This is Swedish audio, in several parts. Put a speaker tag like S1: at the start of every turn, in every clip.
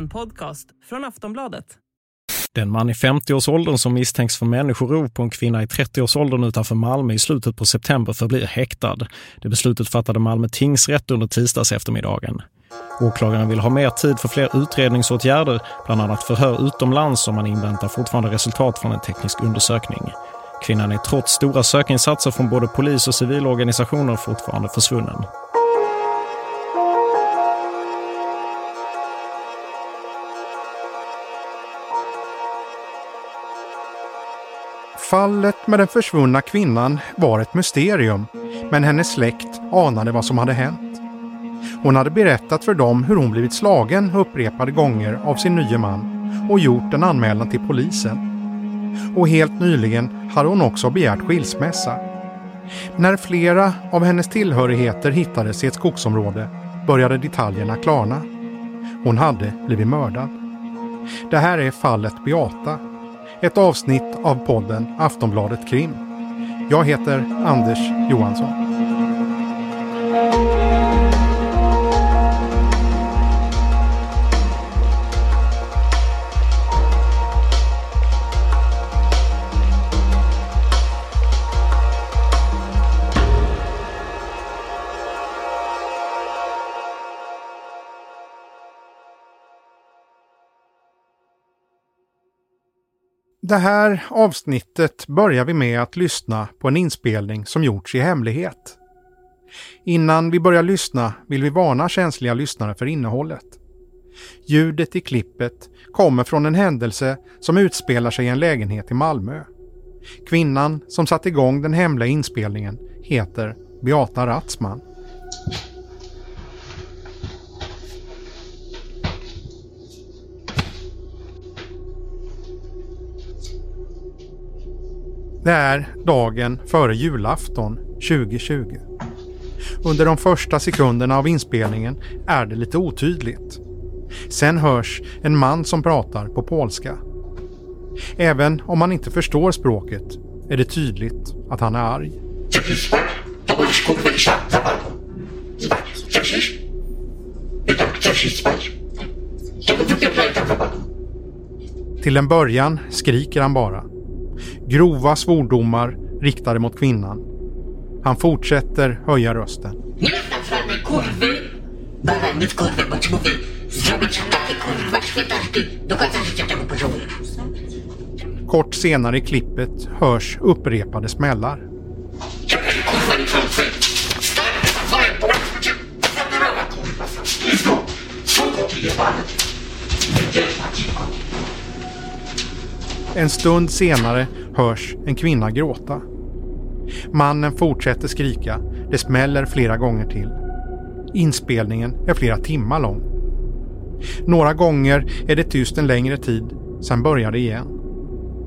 S1: En podcast från Aftonbladet.
S2: Den man i 50-årsåldern som misstänks för människorov på en kvinna i 30-årsåldern utanför Malmö i slutet på september förblir häktad. Det beslutet fattade Malmö tingsrätt under tisdags eftermiddagen. Åklagaren vill ha mer tid för fler utredningsåtgärder, bland annat förhör utomlands som man inväntar fortfarande resultat från en teknisk undersökning. Kvinnan är trots stora sökinsatser från både polis och civilorganisationer fortfarande försvunnen.
S3: Fallet med den försvunna kvinnan var ett mysterium, men hennes släkt anade vad som hade hänt. Hon hade berättat för dem hur hon blivit slagen upprepade gånger av sin nye man och gjort en anmälan till polisen. Och helt nyligen hade hon också begärt skilsmässa. När flera av hennes tillhörigheter hittades i ett skogsområde började detaljerna klarna. Hon hade blivit mördad. Det här är fallet Beata ett avsnitt av podden Aftonbladet Krim. Jag heter Anders Johansson. Det här avsnittet börjar vi med att lyssna på en inspelning som gjorts i hemlighet. Innan vi börjar lyssna vill vi varna känsliga lyssnare för innehållet. Ljudet i klippet kommer från en händelse som utspelar sig i en lägenhet i Malmö. Kvinnan som satte igång den hemliga inspelningen heter Beata Ratzman. Det är dagen före julafton 2020. Under de första sekunderna av inspelningen är det lite otydligt. Sen hörs en man som pratar på polska. Även om man inte förstår språket är det tydligt att han är arg. Till en början skriker han bara. Grova svordomar riktade mot kvinnan. Han fortsätter höja rösten. Kort senare i klippet hörs upprepade smällar. En stund senare hörs en kvinna gråta. Mannen fortsätter skrika. Det smäller flera gånger till. Inspelningen är flera timmar lång. Några gånger är det tyst en längre tid, sen börjar det igen.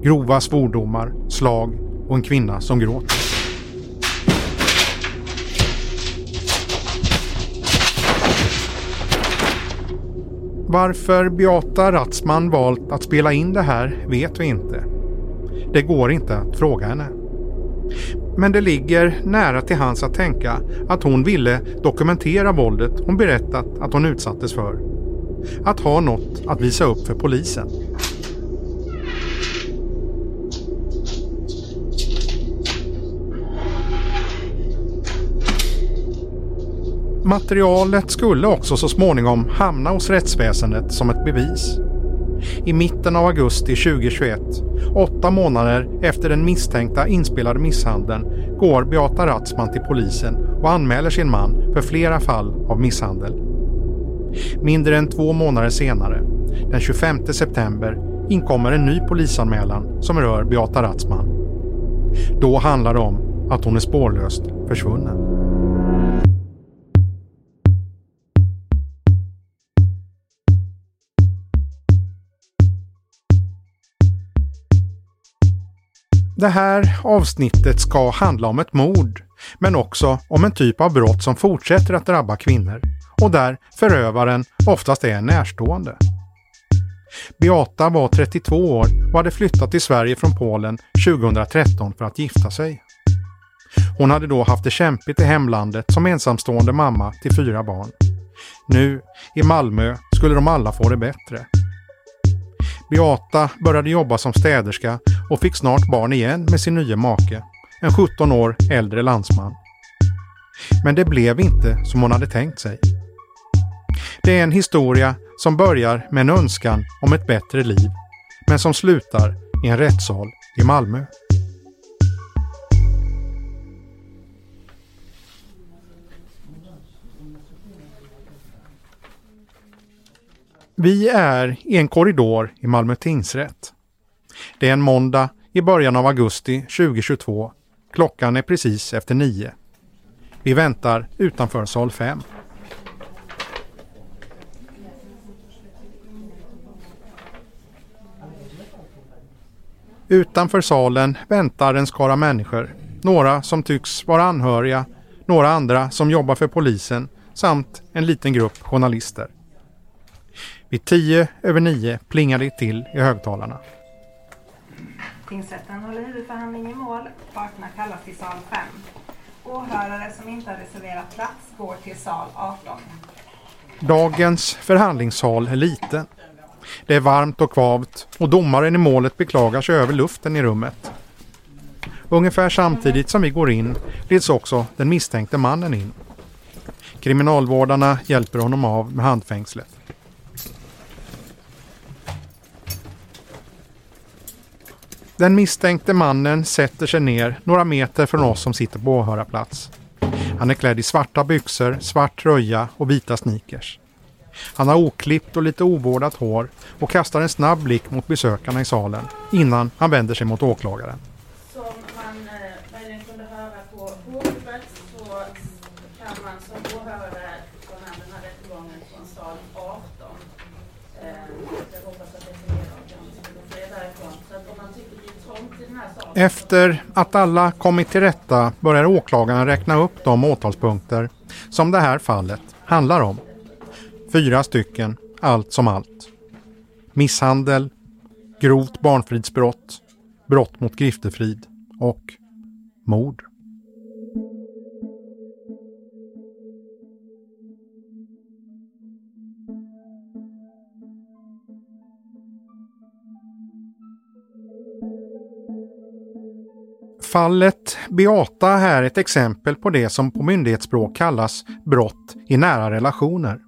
S3: Grova svordomar, slag och en kvinna som gråter. Varför Beata Ratzman valt att spela in det här vet vi inte. Det går inte att fråga henne. Men det ligger nära till hans att tänka att hon ville dokumentera våldet hon berättat att hon utsattes för. Att ha något att visa upp för polisen. Materialet skulle också så småningom hamna hos rättsväsendet som ett bevis. I mitten av augusti 2021, åtta månader efter den misstänkta inspelade misshandeln, går Beata Ratzman till polisen och anmäler sin man för flera fall av misshandel. Mindre än två månader senare, den 25 september, inkommer en ny polisanmälan som rör Beata Ratzman. Då handlar det om att hon är spårlöst försvunnen. Det här avsnittet ska handla om ett mord, men också om en typ av brott som fortsätter att drabba kvinnor och där förövaren oftast är en närstående. Beata var 32 år och hade flyttat till Sverige från Polen 2013 för att gifta sig. Hon hade då haft det kämpigt i hemlandet som ensamstående mamma till fyra barn. Nu, i Malmö, skulle de alla få det bättre. Beata började jobba som städerska och fick snart barn igen med sin nya make, en 17 år äldre landsman. Men det blev inte som hon hade tänkt sig. Det är en historia som börjar med en önskan om ett bättre liv, men som slutar i en rättssal i Malmö. Vi är i en korridor i Malmö tingsrätt. Det är en måndag i början av augusti 2022. Klockan är precis efter nio. Vi väntar utanför sal 5. Utanför salen väntar en skara människor. Några som tycks vara anhöriga, några andra som jobbar för polisen samt en liten grupp journalister. Vid tio över nio plingar det till i högtalarna.
S4: Tingsrätten håller huvudförhandling i mål. Parterna kallas till sal 5. Åhörare som inte har reserverat plats går till sal 18.
S3: Dagens förhandlingssal är liten. Det är varmt och kvavt och domaren i målet beklagar sig över luften i rummet. Ungefär samtidigt som vi går in leds också den misstänkte mannen in. Kriminalvårdarna hjälper honom av med handfängslet. Den misstänkte mannen sätter sig ner några meter från oss som sitter på åhörarplats. Han är klädd i svarta byxor, svart tröja och vita sneakers. Han har oklippt och lite ovårdat hår och kastar en snabb blick mot besökarna i salen innan han vänder sig mot åklagaren.
S5: Som man eh, möjligen kunde höra på påhoppet så kan man som åhörare få med den här rättegången från sal 18. Eh, jag hoppas att det är fler av dem som går fler därifrån. Så att om man tycker det är trångt i den här salen
S3: efter att alla kommit till rätta börjar åklagaren räkna upp de åtalspunkter som det här fallet handlar om. Fyra stycken, allt som allt. Misshandel, grovt barnfridsbrott, brott mot griftefrid och mord. Fallet Beata är ett exempel på det som på myndighetsspråk kallas brott i nära relationer.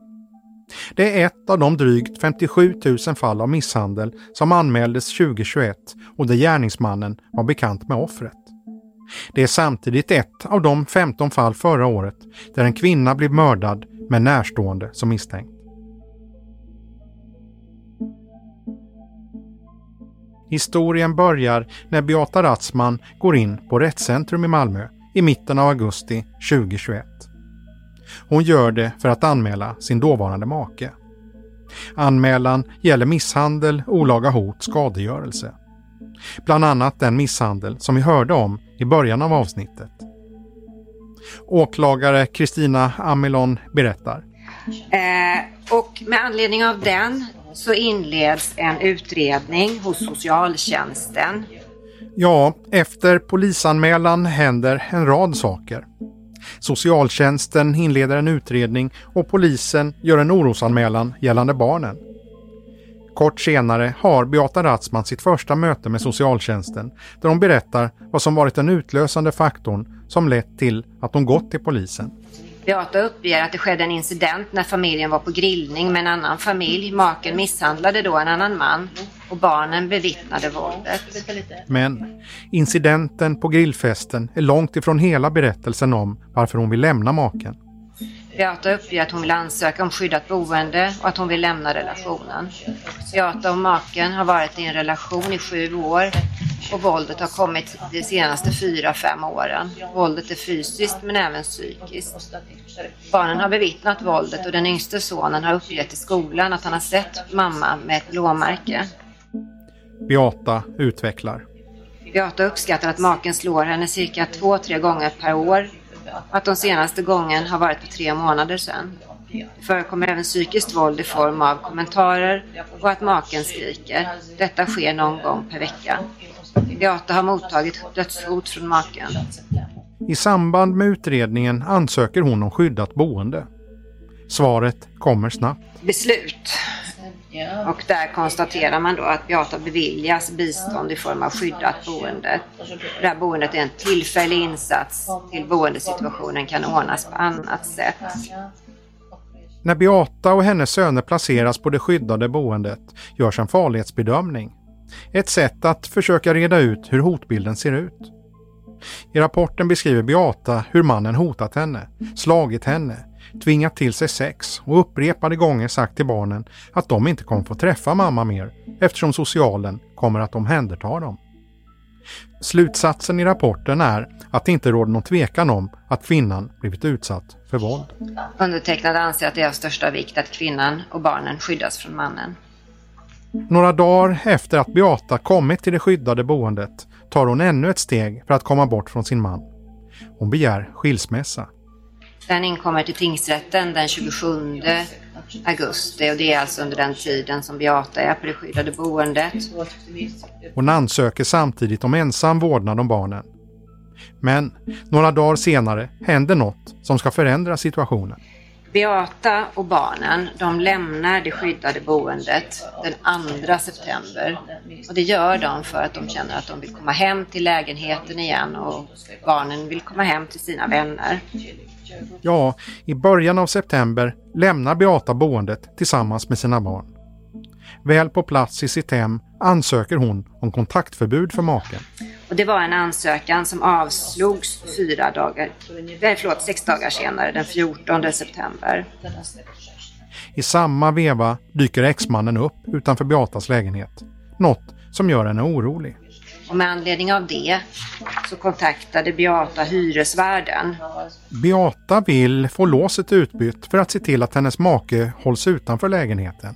S3: Det är ett av de drygt 57 000 fall av misshandel som anmäldes 2021 och där gärningsmannen var bekant med offret. Det är samtidigt ett av de 15 fall förra året där en kvinna blev mördad med närstående som misstänkt. Historien börjar när Beata Ratzman går in på Rättscentrum i Malmö i mitten av augusti 2021. Hon gör det för att anmäla sin dåvarande make. Anmälan gäller misshandel, olaga hot, skadegörelse. Bland annat den misshandel som vi hörde om i början av avsnittet. Åklagare Kristina Amilon berättar.
S6: Eh, och med anledning av den så inleds en utredning hos socialtjänsten.
S3: Ja, efter polisanmälan händer en rad saker. Socialtjänsten inleder en utredning och polisen gör en orosanmälan gällande barnen. Kort senare har Beata Ratzman sitt första möte med socialtjänsten där hon berättar vad som varit den utlösande faktorn som lett till att hon gått till polisen.
S6: Beata uppger att det skedde en incident när familjen var på grillning med en annan familj. Maken misshandlade då en annan man och barnen bevittnade våldet.
S3: Men incidenten på grillfesten är långt ifrån hela berättelsen om varför hon vill lämna maken.
S6: Beata uppger att hon vill ansöka om skyddat boende och att hon vill lämna relationen. Beata och maken har varit i en relation i sju år och våldet har kommit de senaste fyra, fem åren. Våldet är fysiskt men även psykiskt. Barnen har bevittnat våldet och den yngste sonen har uppgett i skolan att han har sett mamma med ett blåmärke.
S3: Beata utvecklar.
S6: Beata uppskattar att maken slår henne cirka två, tre gånger per år och att de senaste gången har varit för tre månader sedan. Det förekommer även psykiskt våld i form av kommentarer och att maken skriker. Detta sker någon gång per vecka. Beata har mottagit dödshot från maken.
S3: I samband med utredningen ansöker hon om skyddat boende. Svaret kommer snabbt.
S6: beslut. Och där konstaterar man då att Beata beviljas bistånd i form av skyddat boende. Det här boendet är en tillfällig insats till boendesituationen kan ordnas på annat sätt.
S3: När Beata och hennes söner placeras på det skyddade boendet görs en farlighetsbedömning. Ett sätt att försöka reda ut hur hotbilden ser ut. I rapporten beskriver Beata hur mannen hotat henne, slagit henne, tvingat till sig sex och upprepade gånger sagt till barnen att de inte kommer få träffa mamma mer eftersom socialen kommer att omhänderta dem. Slutsatsen i rapporten är att det inte råder någon tvekan om att kvinnan blivit utsatt för våld.
S6: Undertecknad anser att det är av största vikt att kvinnan och barnen skyddas från mannen.
S3: Några dagar efter att Beata kommit till det skyddade boendet tar hon ännu ett steg för att komma bort från sin man. Hon begär skilsmässa.
S6: Den inkommer till tingsrätten den 27 augusti och det är alltså under den tiden som Beata är på det skyddade boendet.
S3: Hon ansöker samtidigt om ensam vårdnad om barnen. Men några dagar senare händer något som ska förändra situationen.
S6: Beata och barnen de lämnar det skyddade boendet den 2 september. Och det gör de för att de känner att de vill komma hem till lägenheten igen och barnen vill komma hem till sina vänner.
S3: Ja, i början av september lämnar Beata boendet tillsammans med sina barn. Väl på plats i sitt hem ansöker hon om kontaktförbud för maken.
S6: Och det var en ansökan som avslogs fyra dagar, nej, förlåt, sex dagar senare, den 14 september.
S3: I samma veva dyker exmannen upp utanför Beatas lägenhet. Något som gör henne orolig.
S6: Och med anledning av det så kontaktade Beata hyresvärden.
S3: Beata vill få låset utbytt för att se till att hennes make hålls utanför lägenheten.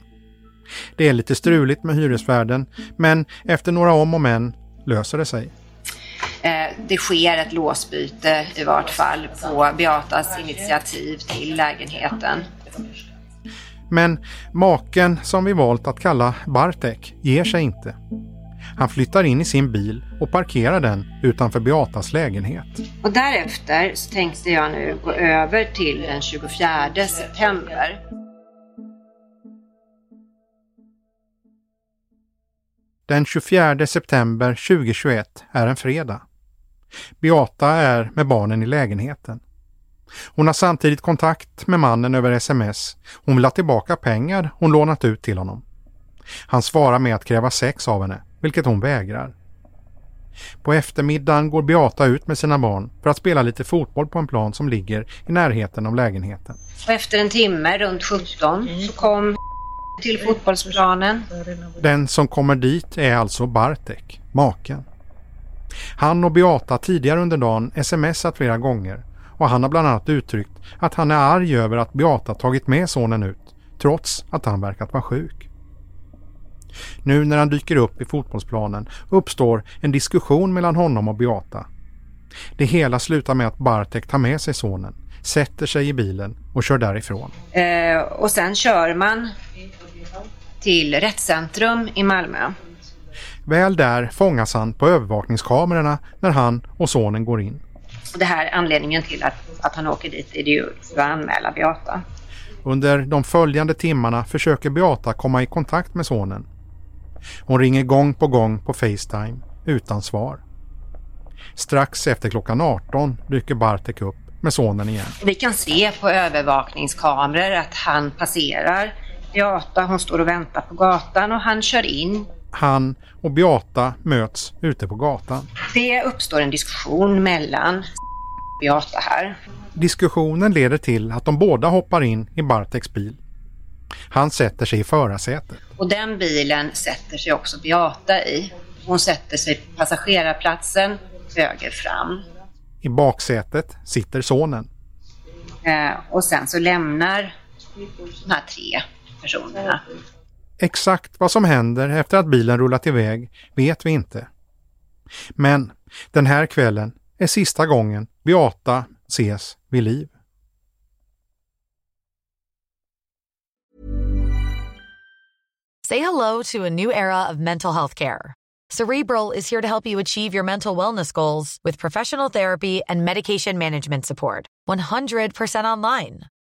S3: Det är lite struligt med hyresvärden, men efter några om och men löser det sig.
S6: Eh, Det sker ett låsbyte i vart fall på Beatas initiativ till lägenheten.
S3: Men maken som vi valt att kalla Bartek ger sig inte. Han flyttar in i sin bil och parkerar den utanför Beatas lägenhet.
S6: Och därefter så tänkte jag nu gå över till den 24 september.
S3: Den 24 september 2021 är en fredag. Beata är med barnen i lägenheten. Hon har samtidigt kontakt med mannen över sms. Hon vill ha tillbaka pengar hon lånat ut till honom. Han svarar med att kräva sex av henne, vilket hon vägrar. På eftermiddagen går Beata ut med sina barn för att spela lite fotboll på en plan som ligger i närheten av lägenheten.
S6: Och efter en timme, runt 17, så kom till fotbollsplanen.
S3: Den som kommer dit är alltså Bartek, maken. Han och Beata tidigare under dagen smsat flera gånger och han har bland annat uttryckt att han är arg över att Beata tagit med sonen ut trots att han verkat vara sjuk. Nu när han dyker upp i fotbollsplanen uppstår en diskussion mellan honom och Beata. Det hela slutar med att Bartek tar med sig sonen, sätter sig i bilen och kör därifrån.
S6: Eh, och sen kör man till Rättscentrum i Malmö.
S3: Väl där fångas han på övervakningskamerorna när han och sonen går in.
S6: Det här är anledningen till att, att han åker dit är det ju för att anmäla Beata.
S3: Under de följande timmarna försöker Beata komma i kontakt med sonen. Hon ringer gång på gång på Facetime utan svar. Strax efter klockan 18 dyker Bartek upp med sonen igen.
S6: Vi kan se på övervakningskameror att han passerar Beata. Hon står och väntar på gatan och han kör in.
S3: Han och Beata möts ute på gatan.
S6: Det uppstår en diskussion mellan Beata här.
S3: Diskussionen leder till att de båda hoppar in i Barteks bil. Han sätter sig i förarsätet.
S6: Och den bilen sätter sig också Beata i. Hon sätter sig på passagerarplatsen höger fram.
S3: I baksätet sitter sonen.
S6: Eh, och sen så lämnar de här tre personerna.
S3: Exakt vad som händer efter att bilen rullat iväg vet vi inte. Men den här kvällen är sista gången Beata ses vid liv.
S7: Say hello to a new era of mental health care. Cerebral is here to help you achieve your mental wellness goals with professional therapy and medication management support. 100% online.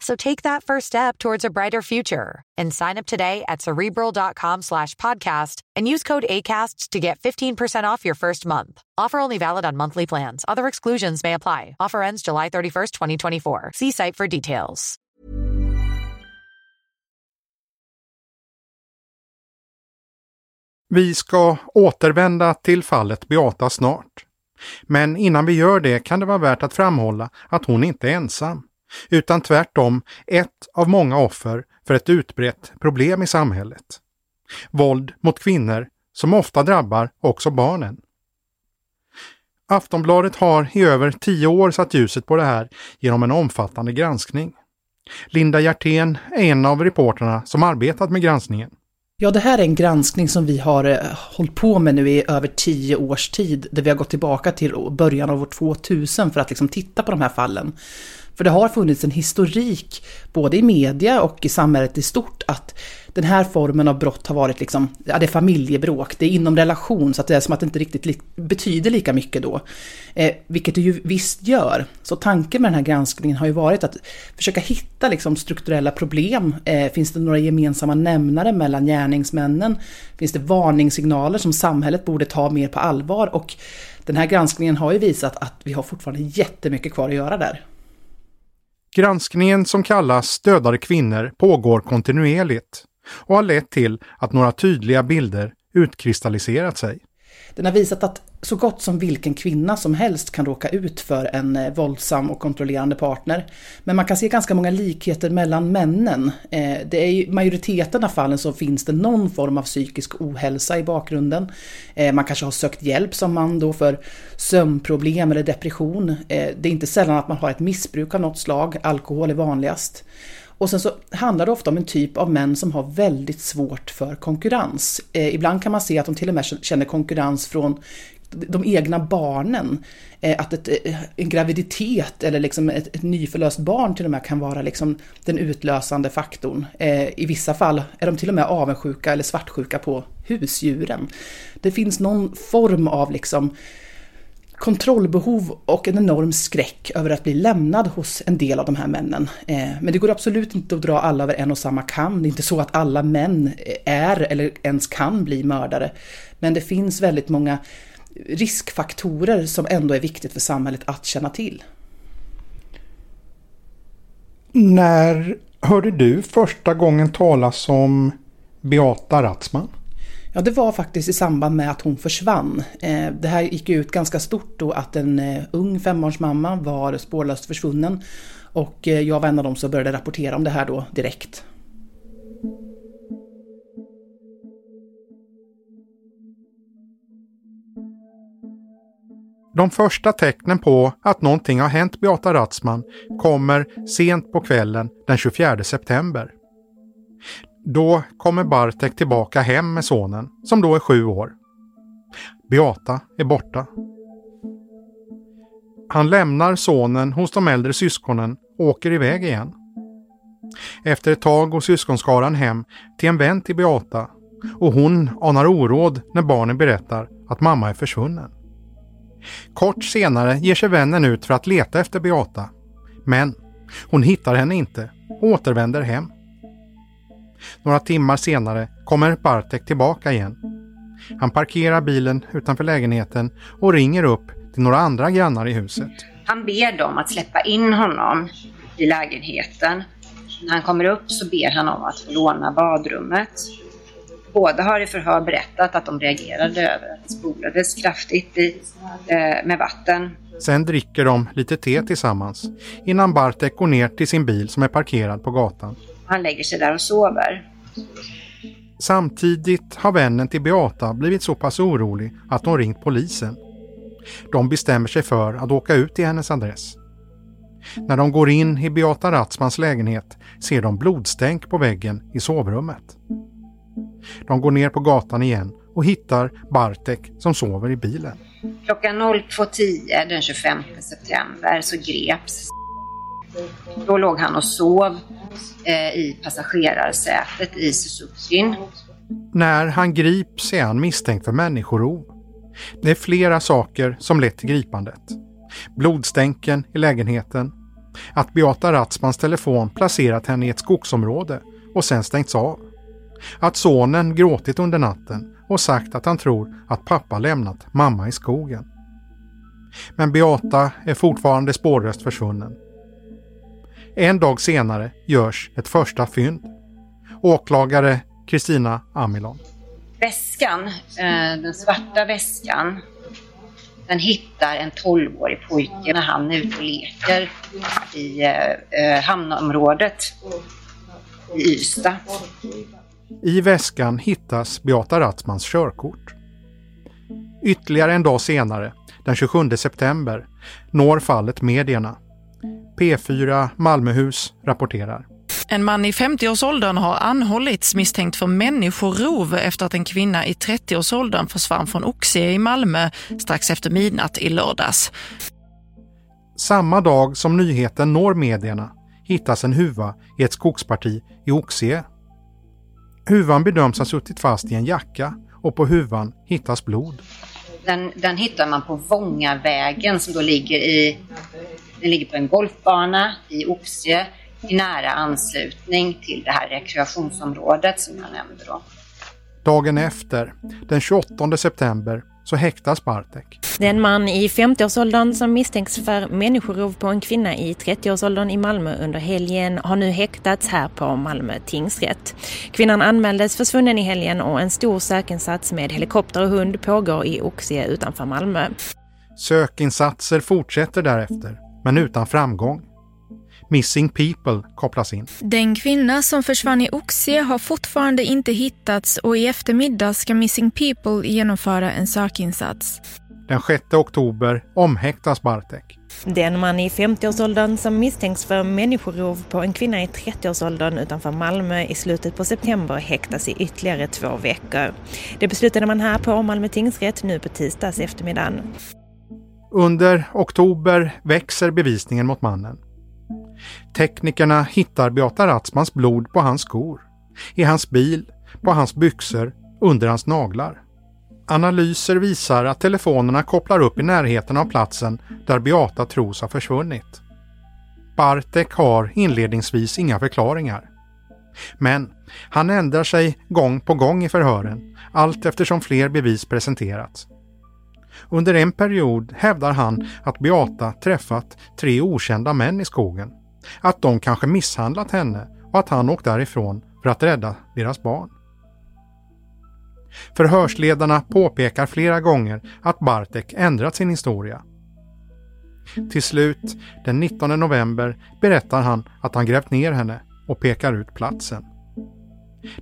S7: So take that first step towards a brighter future and sign up today at cerebral.com slash podcast and use code ACasts to get 15% off your first month. Offer only valid on monthly plans. Other exclusions may apply. Offer ends July 31st, 2024. See site for details.
S3: Vi ska återvända till fallet Beata snart. Men innan vi gör det kan det vara värt att framhålla att hon inte är ensam, utan tvärtom ett av många offer för ett utbrett problem i samhället. Våld mot kvinnor som ofta drabbar också barnen. Aftonbladet har i över tio år satt ljuset på det här genom en omfattande granskning. Linda Hjertén är en av reportrarna som arbetat med granskningen.
S8: Ja, det här är en granskning som vi har eh, hållit på med nu i över tio års tid, där vi har gått tillbaka till början av år 2000 för att liksom titta på de här fallen. För det har funnits en historik, både i media och i samhället i stort, att den här formen av brott har varit liksom, ja det är familjebråk, det är inom relation, så att det är som att det inte riktigt li betyder lika mycket då. Eh, vilket det ju visst gör. Så tanken med den här granskningen har ju varit att försöka hitta liksom strukturella problem. Eh, finns det några gemensamma nämnare mellan gärningsmännen? Finns det varningssignaler som samhället borde ta mer på allvar? Och den här granskningen har ju visat att vi har fortfarande jättemycket kvar att göra där.
S3: Granskningen som kallas Dödade kvinnor pågår kontinuerligt och har lett till att några tydliga bilder utkristalliserat sig.
S8: Den har visat att så gott som vilken kvinna som helst kan råka ut för en eh, våldsam och kontrollerande partner. Men man kan se ganska många likheter mellan männen. Eh, det är I majoriteten av fallen så finns det någon form av psykisk ohälsa i bakgrunden. Eh, man kanske har sökt hjälp som man då för sömnproblem eller depression. Det är inte sällan att man har ett missbruk av något slag, alkohol är vanligast. Och sen så handlar det ofta om en typ av män som har väldigt svårt för konkurrens. Eh, ibland kan man se att de till och med känner konkurrens från de egna barnen. Eh, att ett, eh, en graviditet eller liksom ett, ett nyförlöst barn till och med kan vara liksom den utlösande faktorn. Eh, I vissa fall är de till och med avundsjuka eller svartsjuka på husdjuren. Det finns någon form av liksom kontrollbehov och en enorm skräck över att bli lämnad hos en del av de här männen. Eh, men det går absolut inte att dra alla över en och samma kam. Det är inte så att alla män eh, är eller ens kan bli mördare. Men det finns väldigt många riskfaktorer som ändå är viktigt för samhället att känna till.
S3: När hörde du första gången talas om Beata Ratzman?
S8: Ja, det var faktiskt i samband med att hon försvann. Eh, det här gick ut ganska stort då att en eh, ung fembarnsmamma var spårlöst försvunnen. Och eh, jag var en av dem som började rapportera om det här då direkt.
S3: De första tecknen på att någonting har hänt Beata Ratzman kommer sent på kvällen den 24 september. Då kommer Bartek tillbaka hem med sonen, som då är sju år. Beata är borta. Han lämnar sonen hos de äldre syskonen och åker iväg igen. Efter ett tag går syskonskaran hem till en vän till Beata och hon anar oråd när barnen berättar att mamma är försvunnen. Kort senare ger sig vännen ut för att leta efter Beata. Men hon hittar henne inte och återvänder hem. Några timmar senare kommer Bartek tillbaka igen. Han parkerar bilen utanför lägenheten och ringer upp till några andra grannar i huset.
S6: Han ber dem att släppa in honom i lägenheten. När han kommer upp så ber han om att få låna badrummet. Båda har i förhör berättat att de reagerade över att det spolades kraftigt i, eh, med vatten.
S3: Sen dricker de lite te tillsammans innan Bartek går ner till sin bil som är parkerad på gatan.
S6: Han lägger sig där och sover.
S3: Samtidigt har vännen till Beata blivit så pass orolig att hon ringt polisen. De bestämmer sig för att åka ut till hennes adress. När de går in i Beata Ratzmans lägenhet ser de blodstänk på väggen i sovrummet. De går ner på gatan igen och hittar Bartek som sover i bilen.
S6: Klockan 02.10 den 25 september så greps. Då låg han och sov eh, i passagerarsätet i Suzukin.
S3: När han grips är han misstänkt för människorov. Det är flera saker som lett till gripandet. Blodstänken i lägenheten, att Beata Ratzmans telefon placerat henne i ett skogsområde och sen stängts av. Att sonen gråtit under natten och sagt att han tror att pappa lämnat mamma i skogen. Men Beata är fortfarande spårlöst försvunnen. En dag senare görs ett första fynd. Åklagare Kristina Amilon.
S6: Väskan, eh, den svarta väskan, den hittar en 12-årig pojke när han är ute och leker i eh, hamnområdet i Ystad.
S3: I väskan hittas Beata Ratzmans körkort. Ytterligare en dag senare, den 27 september, når fallet medierna. P4 Malmöhus rapporterar.
S1: En man i 50-årsåldern har anhållits misstänkt för människorov efter att en kvinna i 30-årsåldern försvann från Oxie i Malmö strax efter midnatt i lördags.
S3: Samma dag som nyheten når medierna hittas en huva i ett skogsparti i Oxie. Huvan bedöms ha suttit fast i en jacka och på huvan hittas blod.
S6: Den, den hittar man på Vångavägen som då ligger i den ligger på en golfbana i Oxie i nära anslutning till det här rekreationsområdet som jag nämnde då.
S3: Dagen efter, den 28 september, så häktas Bartek.
S9: Det är en man i 50-årsåldern som misstänks för människorov på en kvinna i 30-årsåldern i Malmö under helgen har nu häktats här på Malmö tingsrätt. Kvinnan anmäldes försvunnen i helgen och en stor sökinsats med helikopter och hund pågår i Oxie utanför Malmö.
S3: Sökinsatser fortsätter därefter, men utan framgång. Missing People kopplas in.
S10: Den kvinna som försvann i Oxie har fortfarande inte hittats och i eftermiddag ska Missing People genomföra en sökinsats.
S3: Den 6 oktober omhäktas Bartek.
S9: Den man i 50-årsåldern som misstänks för människorov på en kvinna i 30-årsåldern utanför Malmö i slutet på september häktas i ytterligare två veckor. Det beslutade man här på Malmö tingsrätt nu på tisdags eftermiddagen.
S3: Under oktober växer bevisningen mot mannen. Teknikerna hittar Beata Ratzmans blod på hans skor, i hans bil, på hans byxor, under hans naglar. Analyser visar att telefonerna kopplar upp i närheten av platsen där Beata tros ha försvunnit. Bartek har inledningsvis inga förklaringar. Men han ändrar sig gång på gång i förhören, allt eftersom fler bevis presenterats. Under en period hävdar han att Beata träffat tre okända män i skogen att de kanske misshandlat henne och att han åkt därifrån för att rädda deras barn. Förhörsledarna påpekar flera gånger att Bartek ändrat sin historia. Till slut, den 19 november, berättar han att han grävt ner henne och pekar ut platsen.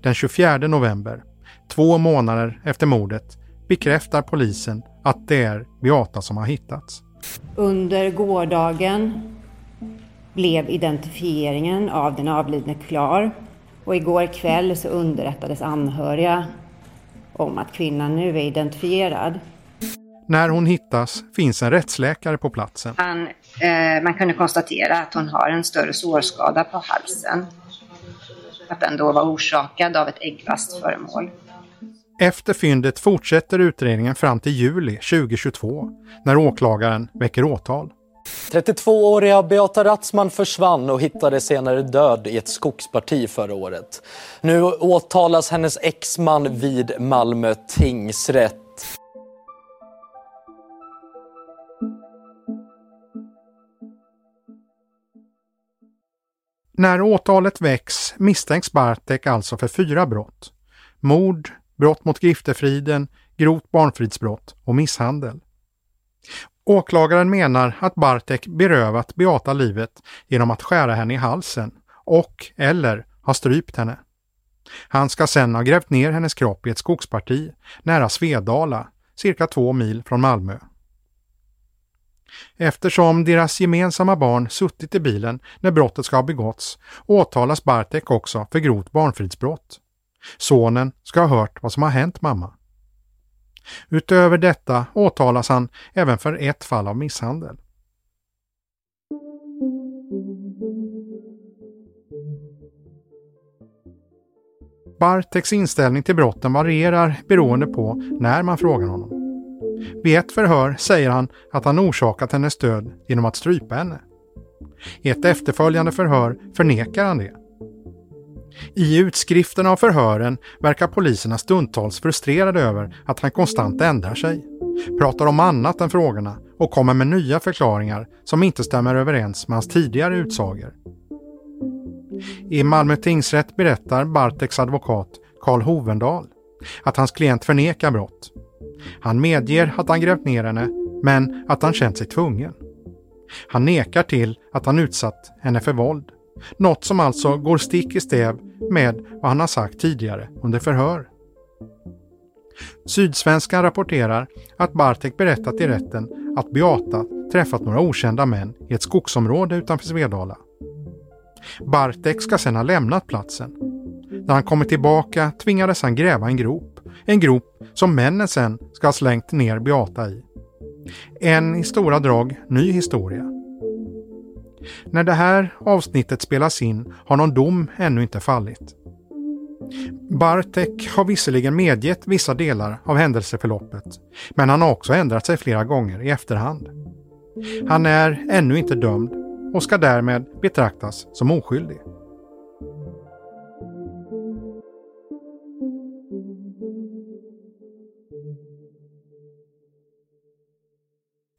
S3: Den 24 november, två månader efter mordet, bekräftar polisen att det är Beata som har hittats.
S11: Under gårdagen blev identifieringen av den avlidne klar och igår kväll så underrättades anhöriga om att kvinnan nu är identifierad.
S3: När hon hittas finns en rättsläkare på platsen.
S6: Han, eh, man kunde konstatera att hon har en större sårskada på halsen. Att den då var orsakad av ett äggfast föremål.
S3: Efter fyndet fortsätter utredningen fram till juli 2022 när åklagaren väcker åtal.
S12: 32-åriga Beata Ratzman försvann och hittades senare död i ett skogsparti förra året. Nu åtalas hennes exman vid Malmö tingsrätt.
S3: När åtalet väcks misstänks Bartek alltså för fyra brott. Mord, brott mot griftefriden, grovt barnfridsbrott och misshandel. Åklagaren menar att Bartek berövat Beata livet genom att skära henne i halsen och eller ha strypt henne. Han ska sedan ha grävt ner hennes kropp i ett skogsparti nära Svedala, cirka två mil från Malmö. Eftersom deras gemensamma barn suttit i bilen när brottet ska ha begåtts åtalas Bartek också för grovt barnfridsbrott. Sonen ska ha hört vad som har hänt mamma. Utöver detta åtalas han även för ett fall av misshandel. Barteks inställning till brotten varierar beroende på när man frågar honom. Vid ett förhör säger han att han orsakat hennes död genom att strypa henne. I ett efterföljande förhör förnekar han det. I utskriften av förhören verkar poliserna stundtals frustrerade över att han konstant ändrar sig, pratar om annat än frågorna och kommer med nya förklaringar som inte stämmer överens med hans tidigare utsagor. I Malmö tingsrätt berättar Barteks advokat Karl Hovendal att hans klient förnekar brott. Han medger att han grävt ner henne, men att han känt sig tvungen. Han nekar till att han utsatt henne för våld. Något som alltså går stick i stäv med vad han har sagt tidigare under förhör. Sydsvenskan rapporterar att Bartek berättat i rätten att Beata träffat några okända män i ett skogsområde utanför Svedala. Bartek ska sedan ha lämnat platsen. När han kommer tillbaka tvingades han gräva en grop. En grop som männen sen ska ha slängt ner Beata i. En i stora drag ny historia. När det här avsnittet spelas in har någon dom ännu inte fallit. Bartek har visserligen medgett vissa delar av händelseförloppet, men han har också ändrat sig flera gånger i efterhand. Han är ännu inte dömd och ska därmed betraktas som oskyldig.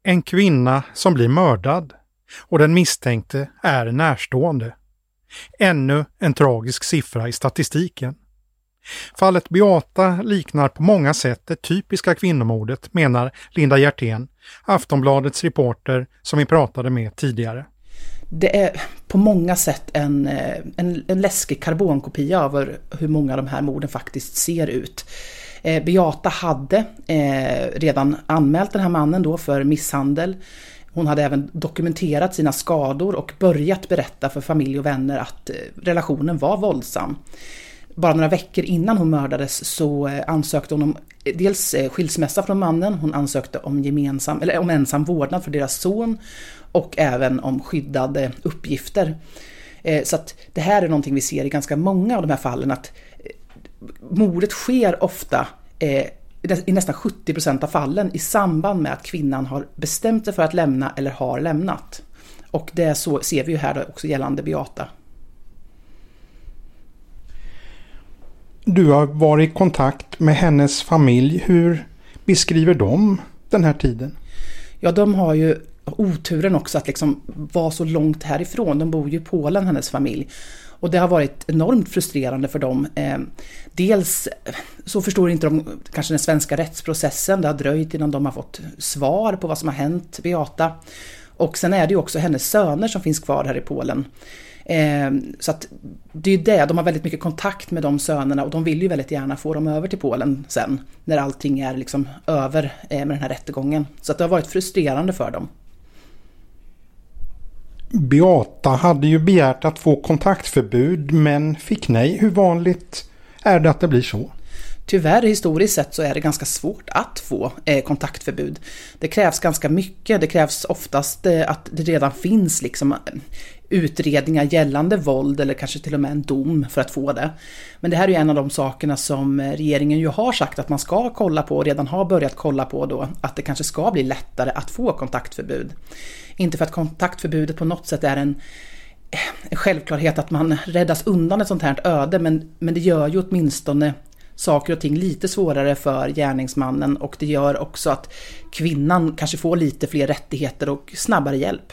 S3: En kvinna som blir mördad och den misstänkte är närstående. Ännu en tragisk siffra i statistiken. Fallet Beata liknar på många sätt det typiska kvinnomordet, menar Linda Hjertén, Aftonbladets reporter som vi pratade med tidigare.
S8: Det är på många sätt en, eh, en, en läskig karbonkopia av hur många av de här morden faktiskt ser ut. Eh, Beata hade eh, redan anmält den här mannen då för misshandel. Hon hade även dokumenterat sina skador och börjat berätta för familj och vänner att eh, relationen var våldsam. Bara några veckor innan hon mördades så eh, ansökte hon om eh, dels skilsmässa från mannen, hon ansökte om, gemensam, eller om ensam vårdnad för deras son och även om skyddade uppgifter. Så att det här är någonting vi ser i ganska många av de här fallen att mordet sker ofta i nästan 70 procent av fallen i samband med att kvinnan har bestämt sig för att lämna eller har lämnat. Och det så ser vi ju här också gällande Beata.
S3: Du har varit i kontakt med hennes familj. Hur beskriver de den här tiden?
S8: Ja, de har ju oturen också att liksom vara så långt härifrån. De bor ju i Polen, hennes familj. Och det har varit enormt frustrerande för dem. Eh, dels så förstår inte de kanske den svenska rättsprocessen. Det har dröjt innan de har fått svar på vad som har hänt Beata. Och sen är det ju också hennes söner som finns kvar här i Polen. Eh, så att det är ju det, de har väldigt mycket kontakt med de sönerna och de vill ju väldigt gärna få dem över till Polen sen. När allting är liksom över eh, med den här rättegången. Så att det har varit frustrerande för dem.
S3: Beata hade ju begärt att få kontaktförbud men fick nej. Hur vanligt är det att det blir så?
S8: Tyvärr historiskt sett så är det ganska svårt att få eh, kontaktförbud. Det krävs ganska mycket. Det krävs oftast eh, att det redan finns liksom utredningar gällande våld eller kanske till och med en dom för att få det. Men det här är ju en av de sakerna som regeringen ju har sagt att man ska kolla på och redan har börjat kolla på då, att det kanske ska bli lättare att få kontaktförbud. Inte för att kontaktförbudet på något sätt är en, en självklarhet att man räddas undan ett sånt här öde, men, men det gör ju åtminstone saker och ting lite svårare för gärningsmannen och det gör också att kvinnan kanske får lite fler rättigheter och snabbare hjälp.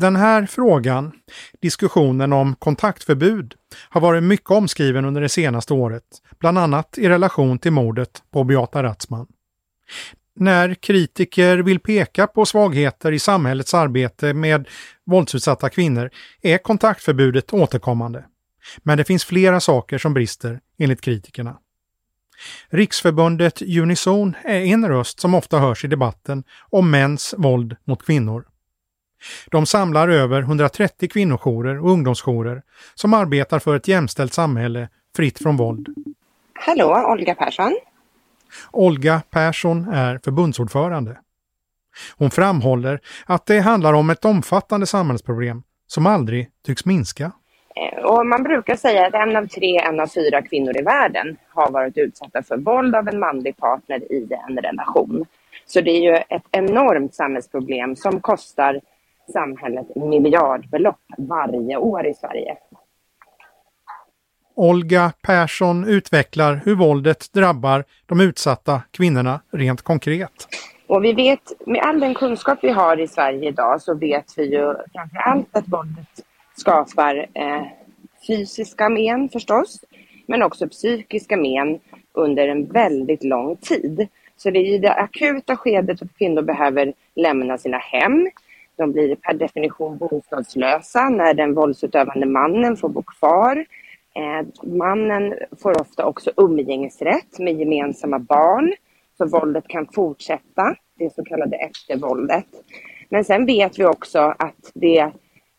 S3: Den här frågan, diskussionen om kontaktförbud, har varit mycket omskriven under det senaste året, bland annat i relation till mordet på Beata Ratzman. När kritiker vill peka på svagheter i samhällets arbete med våldsutsatta kvinnor är kontaktförbudet återkommande. Men det finns flera saker som brister, enligt kritikerna. Riksförbundet Unison är en röst som ofta hörs i debatten om mäns våld mot kvinnor. De samlar över 130 kvinnojourer och ungdomsjourer som arbetar för ett jämställt samhälle fritt från våld.
S13: Hallå, Olga Persson.
S3: Olga Persson är förbundsordförande. Hon framhåller att det handlar om ett omfattande samhällsproblem som aldrig tycks minska.
S13: Eh, och man brukar säga att en av tre, en av fyra kvinnor i världen har varit utsatta för våld av en manlig partner i en relation. Så det är ju ett enormt samhällsproblem som kostar samhället miljardbelopp varje år i Sverige.
S3: Olga Persson utvecklar hur våldet drabbar de utsatta kvinnorna rent konkret.
S13: Och vi vet, med all den kunskap vi har i Sverige idag så vet vi ju framför allt att våldet skapar eh, fysiska men förstås, men också psykiska men under en väldigt lång tid. Så det är i det akuta skedet att kvinnor behöver lämna sina hem. De blir per definition bostadslösa när den våldsutövande mannen får bo kvar. Eh, mannen får ofta också umgängesrätt med gemensamma barn, så våldet kan fortsätta, det så kallade eftervåldet. Men sen vet vi också att det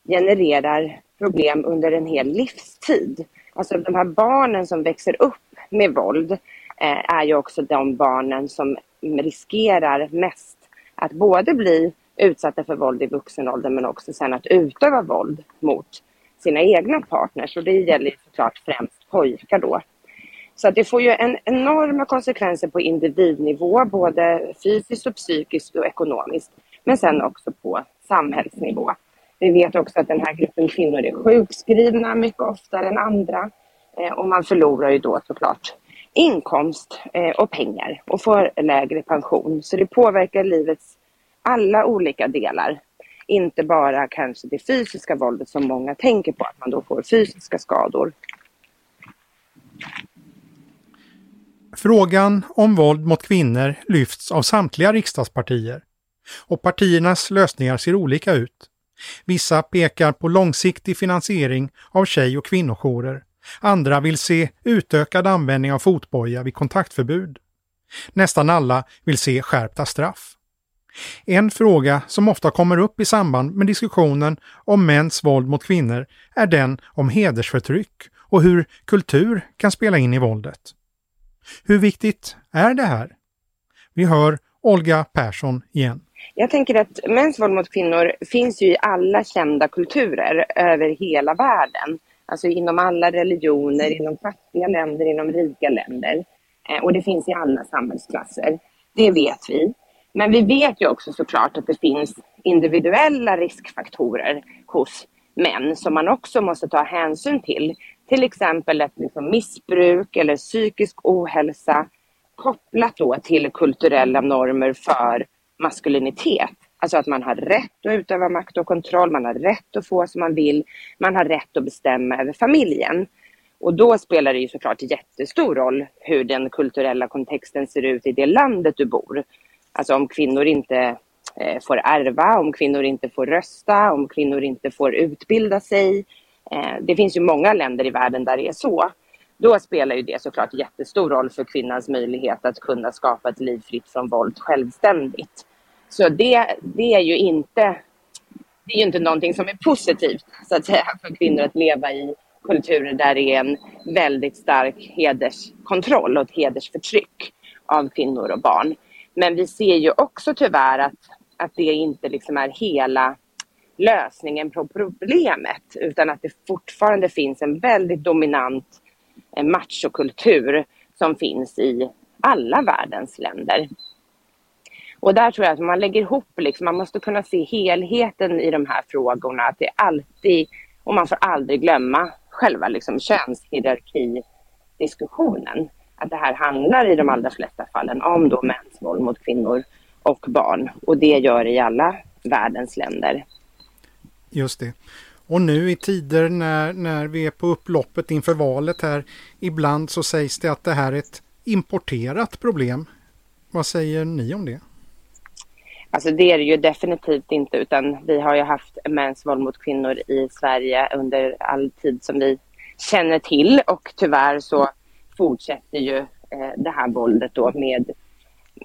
S13: genererar problem under en hel livstid. Alltså de här barnen som växer upp med våld eh, är ju också de barnen som riskerar mest att både bli utsatta för våld i vuxen ålder men också sen att utöva våld mot sina egna partners och det gäller såklart främst pojkar då. Så att det får ju en enorma konsekvenser på individnivå, både fysiskt och psykiskt och ekonomiskt, men sen också på samhällsnivå. Vi vet också att den här gruppen kvinnor är sjukskrivna mycket oftare än andra eh, och man förlorar ju då såklart inkomst eh, och pengar och får lägre pension. Så det påverkar livets alla olika delar. Inte bara kanske det fysiska våldet som många tänker på, att man då får fysiska skador.
S3: Frågan om våld mot kvinnor lyfts av samtliga riksdagspartier. Och partiernas lösningar ser olika ut. Vissa pekar på långsiktig finansiering av tjej och kvinnojourer. Andra vill se utökad användning av fotboja vid kontaktförbud. Nästan alla vill se skärpta straff. En fråga som ofta kommer upp i samband med diskussionen om mäns våld mot kvinnor är den om hedersförtryck och hur kultur kan spela in i våldet. Hur viktigt är det här? Vi hör Olga Persson igen.
S13: Jag tänker att mäns våld mot kvinnor finns ju i alla kända kulturer över hela världen. Alltså inom alla religioner, inom fattiga länder, inom rika länder. Eh, och det finns i alla samhällsklasser. Det vet vi. Men vi vet ju också såklart att det finns individuella riskfaktorer hos män som man också måste ta hänsyn till. Till exempel ett liksom missbruk eller psykisk ohälsa kopplat då till kulturella normer för maskulinitet. Alltså att man har rätt att utöva makt och kontroll, man har rätt att få som man vill, man har rätt att bestämma över familjen. Och då spelar det ju såklart jättestor roll hur den kulturella kontexten ser ut i det landet du bor. Alltså om kvinnor inte eh, får ärva, om kvinnor inte får rösta, om kvinnor inte får utbilda sig. Eh, det finns ju många länder i världen där det är så. Då spelar ju det såklart jättestor roll för kvinnans möjlighet att kunna skapa ett liv fritt från våld självständigt. Så det, det är ju inte det är ju inte någonting som är positivt så att säga för kvinnor att leva i kulturer där det är en väldigt stark hederskontroll och ett hedersförtryck av kvinnor och barn. Men vi ser ju också tyvärr att, att det inte liksom är hela lösningen på problemet utan att det fortfarande finns en väldigt dominant eh, machokultur som finns i alla världens länder. Och där tror jag att man lägger ihop, liksom, man måste kunna se helheten i de här frågorna. Att det alltid, och man får aldrig glömma själva liksom könshierarkidiskussionen. Att det här handlar i de allra flesta fallen om då mäns våld mot kvinnor och barn. Och det gör det i alla världens länder.
S3: Just det. Och nu i tider när, när vi är på upploppet inför valet här, ibland så sägs det att det här är ett importerat problem. Vad säger ni om det?
S13: Alltså det är det ju definitivt inte utan vi har ju haft mäns våld mot kvinnor i Sverige under all tid som vi känner till och tyvärr så fortsätter ju eh, det här våldet då med,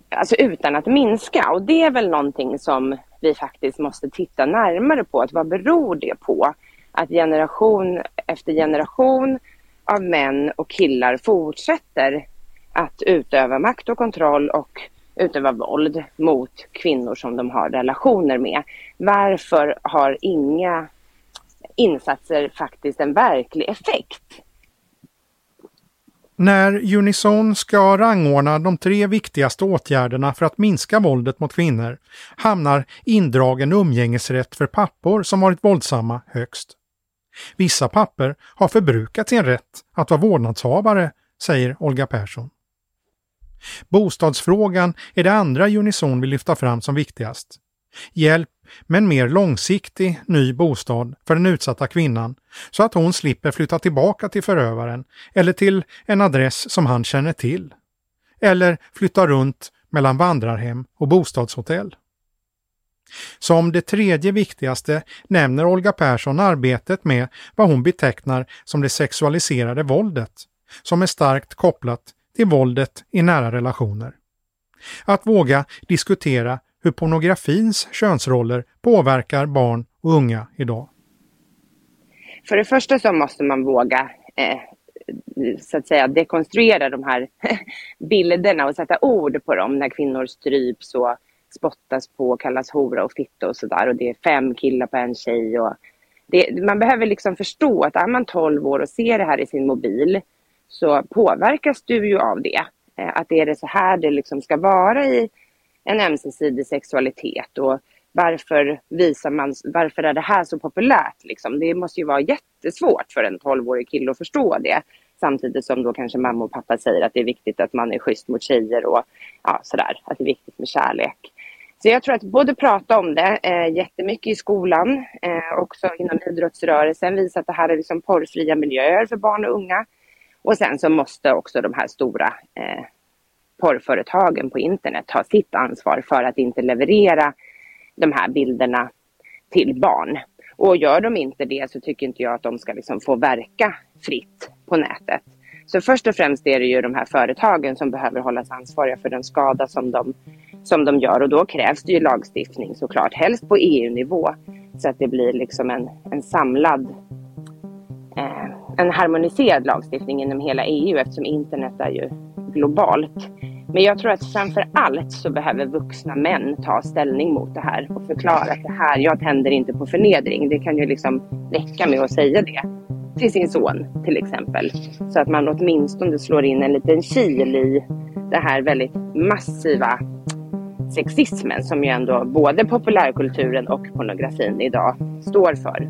S13: alltså utan att minska och det är väl någonting som vi faktiskt måste titta närmare på. Att vad beror det på? Att generation efter generation av män och killar fortsätter att utöva makt och kontroll och utöva våld mot kvinnor som de har relationer med. Varför har inga insatser faktiskt en verklig effekt?
S3: När Unison ska rangordna de tre viktigaste åtgärderna för att minska våldet mot kvinnor hamnar indragen umgängesrätt för pappor som varit våldsamma högst. Vissa papper har förbrukat sin rätt att vara vårdnadshavare, säger Olga Persson. Bostadsfrågan är det andra Unison vill lyfta fram som viktigast. Hjälp med en mer långsiktig ny bostad för den utsatta kvinnan så att hon slipper flytta tillbaka till förövaren eller till en adress som han känner till. Eller flytta runt mellan vandrarhem och bostadshotell. Som det tredje viktigaste nämner Olga Persson arbetet med vad hon betecknar som det sexualiserade våldet, som är starkt kopplat till våldet i nära relationer. Att våga diskutera hur pornografins könsroller påverkar barn och unga idag.
S13: För det första så måste man våga eh, så att säga dekonstruera de här bilderna och sätta ord på dem när kvinnor stryps och spottas på och kallas hora och fitta och sådär och det är fem killar på en tjej och det, man behöver liksom förstå att är man 12 år och ser det här i sin mobil så påverkas du ju av det. Eh, att är det så här det liksom ska vara i en ömsesidig sexualitet och varför visar man, varför är det här så populärt liksom? Det måste ju vara jättesvårt för en 12-årig kille att förstå det. Samtidigt som då kanske mamma och pappa säger att det är viktigt att man är schysst mot tjejer och ja, sådär, att det är viktigt med kärlek. Så jag tror att både prata om det eh, jättemycket i skolan, eh, också inom idrottsrörelsen, visa att det här är liksom porrfria miljöer för barn och unga. Och sen så måste också de här stora eh, porrföretagen på internet ta sitt ansvar för att inte leverera de här bilderna till barn. Och gör de inte det så tycker inte jag att de ska liksom få verka fritt på nätet. Så först och främst är det ju de här företagen som behöver hållas ansvariga för den skada som de, som de gör och då krävs det ju lagstiftning såklart, helst på EU-nivå så att det blir liksom en, en samlad eh, en harmoniserad lagstiftning inom hela EU eftersom internet är ju globalt. Men jag tror att framför allt så behöver vuxna män ta ställning mot det här och förklara att det här, jag tänder inte på förnedring. Det kan ju liksom räcka med att säga det till sin son till exempel. Så att man åtminstone slår in en liten kil i det här väldigt massiva sexismen som ju ändå både populärkulturen och pornografin idag står för.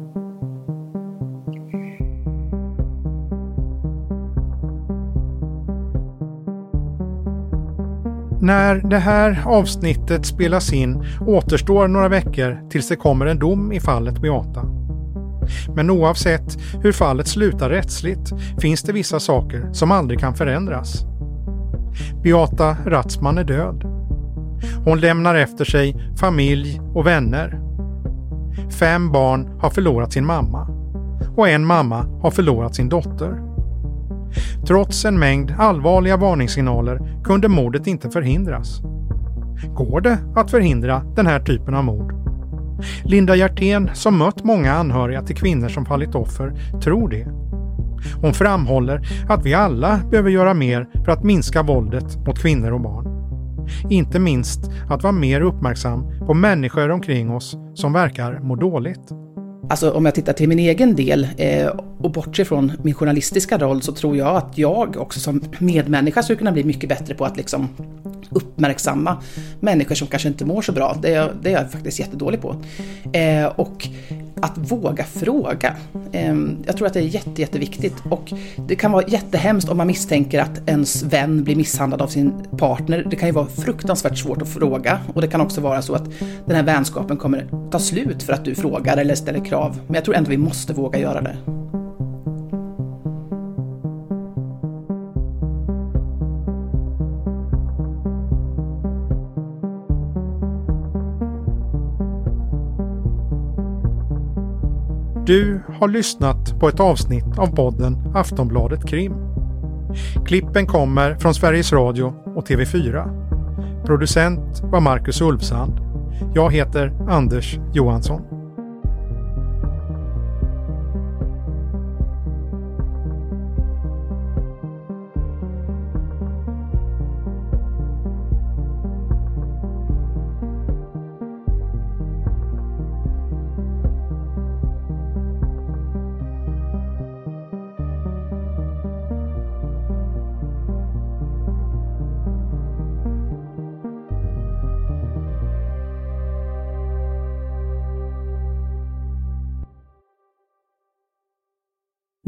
S3: När det här avsnittet spelas in återstår några veckor tills det kommer en dom i fallet Beata. Men oavsett hur fallet slutar rättsligt finns det vissa saker som aldrig kan förändras. Beata Ratzman är död. Hon lämnar efter sig familj och vänner. Fem barn har förlorat sin mamma och en mamma har förlorat sin dotter. Trots en mängd allvarliga varningssignaler kunde mordet inte förhindras. Går det att förhindra den här typen av mord? Linda Hjertén, som mött många anhöriga till kvinnor som fallit offer, tror det. Hon framhåller att vi alla behöver göra mer för att minska våldet mot kvinnor och barn. Inte minst att vara mer uppmärksam på människor omkring oss som verkar må dåligt.
S8: Alltså om jag tittar till min egen del eh, och bortser från min journalistiska roll så tror jag att jag också som medmänniska skulle kunna bli mycket bättre på att liksom uppmärksamma människor som kanske inte mår så bra. Det är, det är jag faktiskt jättedålig på. Eh, och att våga fråga. Ehm, jag tror att det är jätte, jätteviktigt och det kan vara jättehemskt om man misstänker att ens vän blir misshandlad av sin partner. Det kan ju vara fruktansvärt svårt att fråga och det kan också vara så att den här vänskapen kommer ta slut för att du frågar eller ställer krav. Men jag tror ändå vi måste våga göra det.
S3: Du har lyssnat på ett avsnitt av podden Aftonbladet Krim. Klippen kommer från Sveriges Radio och TV4. Producent var Marcus Ulfsand. Jag heter Anders Johansson.